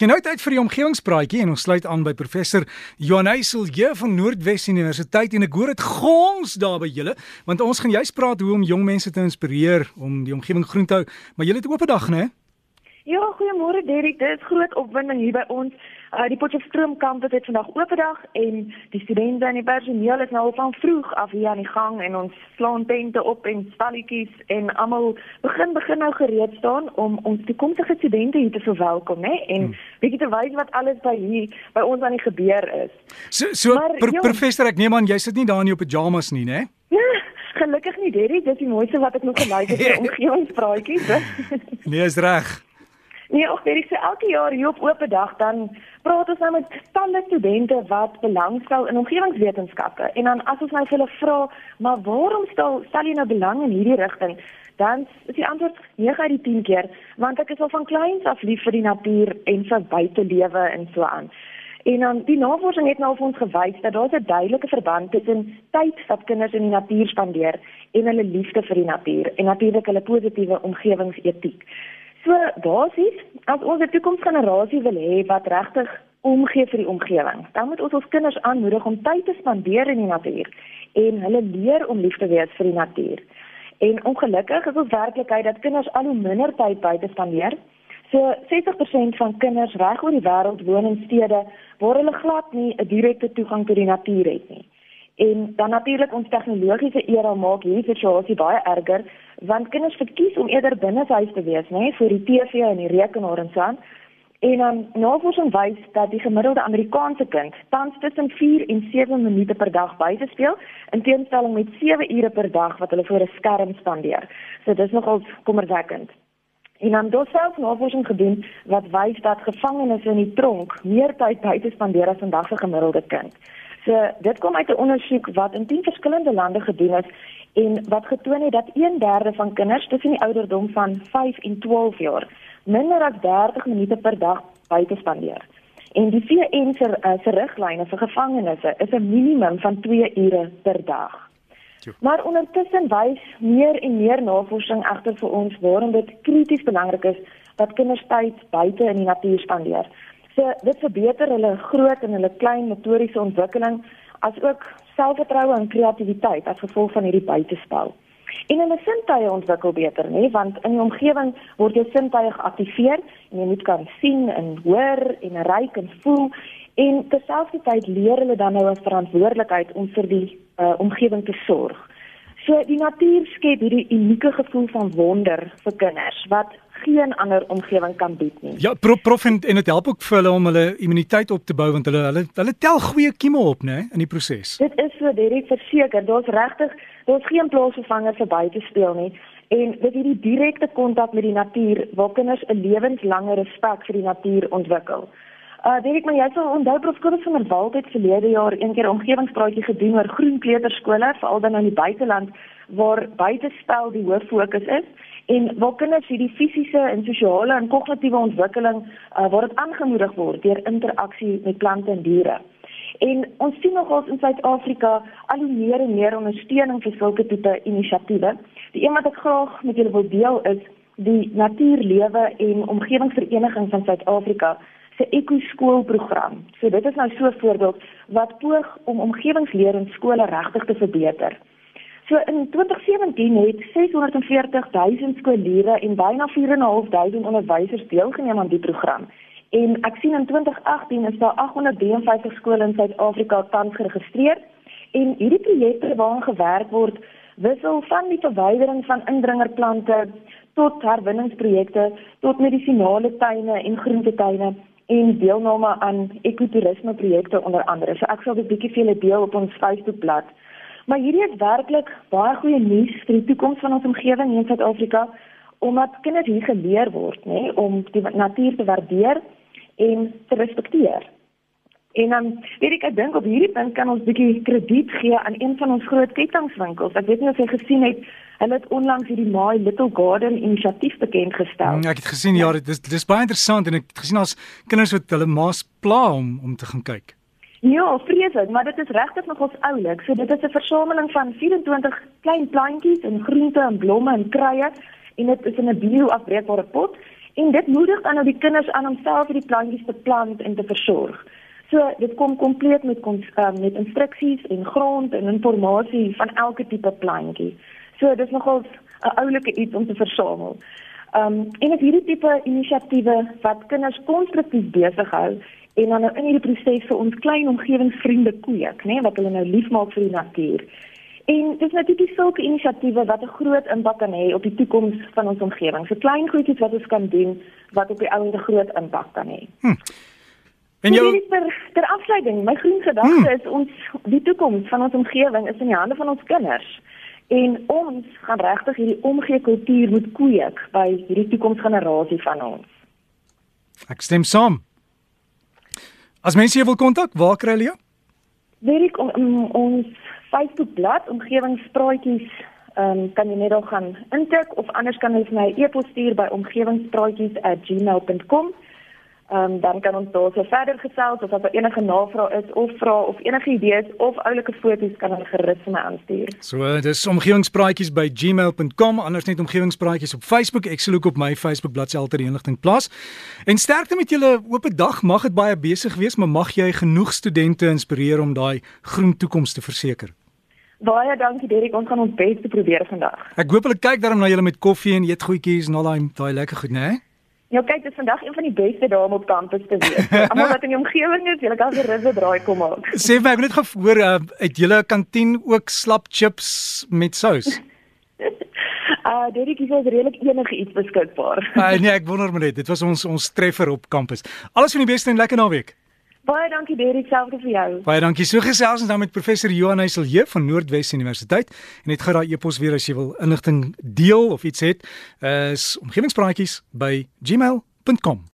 Genoeg tyd vir die omgewingspraatjie en ons sluit aan by professor Johan Heisel hier van Noordwes Universiteit en ek hoor dit gons daar by julle want ons gaan juist praat hoe om jong mense te inspireer om die omgewing groen te hou maar julle het 'n oop dag né? Ja, goeiemôre Derek. Dit is groot opwinding hier by ons. Uh die Potchefstroom kampus het vandag oop dag en die studente en die personeel is nou al van vroeg af hier aan die gang en ons slaan tente op en stalletjies en almal begin begin nou gereed staan om ons toekomstige studente hier te verwelkom, né? En hmm. bietjie te wys wat alles by hier by ons aan die gebeur is. So so maar, pr jong, professor, ek neem aan jy sit nie daar in jou pyjamas nie, né? Gelukkig nie, Derek. Dit is die mooiste wat ek nog geluister het vir omgewingspraatjies. nee, is reg. Nee, ook weet ek se elke jaar hier op oop dag dan praat ons nou met talle studente wat belangstel in omgewingswetenskappe en dan as ons nou vir hulle vra, maar waarom stel stel jy nou belang in hierdie rigting? Dan is die antwoord 9 uit die 10 keer, want ek is al van kleins af lief vir die natuur en vir buitelewe en so aan. En dan die navorsing het nou vir ons gewys dat daar 'n duidelike verband tussen tyd wat kinders in die natuur spandeer en hulle liefde vir die natuur en natuurlik hulle positiewe omgewingsetiek. So basies, as ons 'n toekomsgenerasie wil hê wat regtig omgee vir die omgewing, dan moet ons ons kinders aanmoedig om tyd te spandeer in die natuur en hulle leer om lief te wees vir die natuur. En ongelukkig is ons werklikheid dat kinders al hoe minder tyd buite spandeer. So 60% van kinders reg oor die wêreld woon in stede waar hulle glad nie 'n direkte toegang tot die natuur het nie. En dan natuurlik ons tegnologiese era maak hierdie situasie baie erger want kinders verkies om eerder binne huis te wees, nê, nee, vir die TV en die rekenaar en so aan. En dan um, navorsing wys dat die gemiddelde Amerikaanse kind tans tussen 4 en 7 minute per dag buite speel in teenstelling met 7 ure per dag wat hulle voor 'n skerm spandeer. So dis nogal kommerwekkend. En dan het self navorsing gedoen wat wys dat gevangenes in die tronk meer tyd buite spandeer as 'n dag se gemiddelde kind. So dit kom uit 'n ondersoek wat in 10 verskillende lande gedoen is en wat getoon het dat 1/3 van kinders tussen die ouderdom van 5 en 12 jaar minder as 30 minute per dag buite spandeer. En die VN se uh, se riglyne vir gevangenes is 'n minimum van 2 ure per dag. Maar ondertussen wys meer en meer navorsing egter vir ons waarom dit krities belangrik is dat kinders tyd buite in die natuur spandeer. So dit verbeter hulle groot en hulle klein motoriese ontwikkeling as ook selfvertroue en kreatiwiteit as gevolg van hierdie buitespel. En hulle sintuie ontwikkel beter, nê, want in die omgewing word jou sintuie geaktiveer en jy moet kan sien en hoor en ruik en voel en terselfdertyd leer hulle dan nou 'n verantwoordelikheid om vir die uh, omgewing te sorg. So die natuur skep hierdie unieke gevoel van wonder vir kinders wat geen ander omgewing kan bied nie. Ja, prof, prof en, en dit help ook vir hulle om hulle immuniteit op te bou want hulle hulle hulle tel goeie kieme op, né, in die proses. Dit is so direk verseker, daar's regtig daar's geen plaasvervanger vir buite speel nie en dit hierdie direkte kontak met die natuur waar kinders 'n lewenslange respek vir die natuur ontwikkel. Uh Derek, maar jy sal onthou prof Kobus van der Walt het verlede jaar een keer 'n omgewingspraatjie gedoen oor groen kleuterskole, veral dan in die buiteland waar buitespel die hoof fokus is en waar kinders hierdie fisiese en sosiale en kognitiewe ontwikkeling uh, waar dit aangemoedig word deur interaksie met plante en diere. En ons sien nogals in Suid-Afrika al hoe meer en meer ondersteuning vir sulke tipe inisiatiewe. Die een wat ek graag met julle wil deel is die Natuurlewe en Omgewingsvereniging van Suid-Afrika se ekoskoolprogram. So dit is nou so 'n voorbeeld wat poog om omgewingsleer in skole regtig te verbeter. So in 2017 het 640 000 skoolleerders en byna 4.500 onderwysers deelgeneem aan die program. En ek sien in 2018 is daar 853 skole in Suid-Afrika tans geregistreer en hierdie projekte waaraan gewerk word wissel van die verwydering van indringerplante tot herwinningsprojekte tot medisinale tuine en groentetuine en deelname aan ekotourisme projekte onder andere. So ek sal dit bietjie vir julle deel op ons Facebookblad. Maar hierdie is werklik baie goeie nuus vir die toekoms van ons omgewing in Suid-Afrika omdat kinders hier geleer word, nê, om die natuur te waardeer en te respekteer. En dan weet ek ek dink op hierdie punt kan ons bietjie krediet gee aan een van ons groot kettingswinkels. Ek weet nie of jy gesien het hulle het onlangs hierdie My Little Garden inisiatief bekend gestel. Ja, ek het gesien ja, dit is dis baie interessant en ek het gesien as kinders wat hulle maas pla om om te gaan kyk. Ja, vreeslik, maar dit is regtig nog ons oulik. So dit is 'n versameling van 24 klein plantjies en groente en blomme en kruie en dit is in 'n bio-afbreekbare pot En dit moedig dan nou die kinders aan om self die plantjies te plant en te versorg. So dit kom kompleet met um, met instruksies en grond en inligting van elke tipe plantjie. So dis nogal 'n oulike iets om te versamel. Um en is hierdie tipe inisiatiewe wat kinders konstruktief besig hou en dan nou in hierdie proses vir ons klein omgewingsvriende kweek, nê, wat hulle nou liefmaak vir die natuur. En dis natuurlik sulke inisiatiewe wat 'n groot impak kan hê op die toekoms van ons omgewing. So klein goedjies wat ons kan doen wat op die ou en 'n groot impak kan hê. Hm. En jou ter, ter afsluiting, my groen gedagte hm. is ons die toekoms van ons omgewing is in die hande van ons kinders. En ons gaan regtig hierdie omgee kultuur moet kweek by hierdie toekomsgenerasie van ons. Ek stem saam. As mense jou wil kontak, waar kry hulle jou? Weet ek um, ons Facebook bladsy omgewingspraatjies um, kan jy net al gaan intik of anders kan jy my e-pos stuur by omgewingspraatjies@gmail.com. Ehm um, dan kan ons daar so verder gesels of as daar enige navrae is of vra of enige idees of oulike foto's kan hulle gerus vir my aanstuur. So dis omgewingspraatjies by gmail.com anders net omgewingspraatjies op Facebook. Ek sal ook op my Facebook bladsy altyd inligting plaas. En sterkte met julle oop dag. Mag dit baie besig wees, maar mag jy genoeg studente inspireer om daai groen toekoms te verseker. Baie dankie Derek, ons gaan ons bes probeer vandag. Ek hoop hulle kyk daarom na julle met koffie en eetgoedjies en al daai daai lekker goed, né? Nee? Ja, kyk, dit is vandag een van die beste dae om op kampus te wees. Almal wat in die omgewing is, julle kan gerus 'n draai kom maak. Sê vir my, ek het net gehoor uh, uit julle kantien ook slap chips met sous. Ah, uh, dit is redelik enige iets beskikbaar. uh, nee, ek wonder maar net, dit was ons ons treffer op kampus. Alles van die beste en lekker naweek. Baie dankie Derek, selfde vir jou. Baie dankie. So gesels ons dan met professor Johan Heiselje van Noordwes Universiteit en net gou daai e-pos weer as jy wil inligting deel of iets het, is omgewingspraatjies by gmail.com.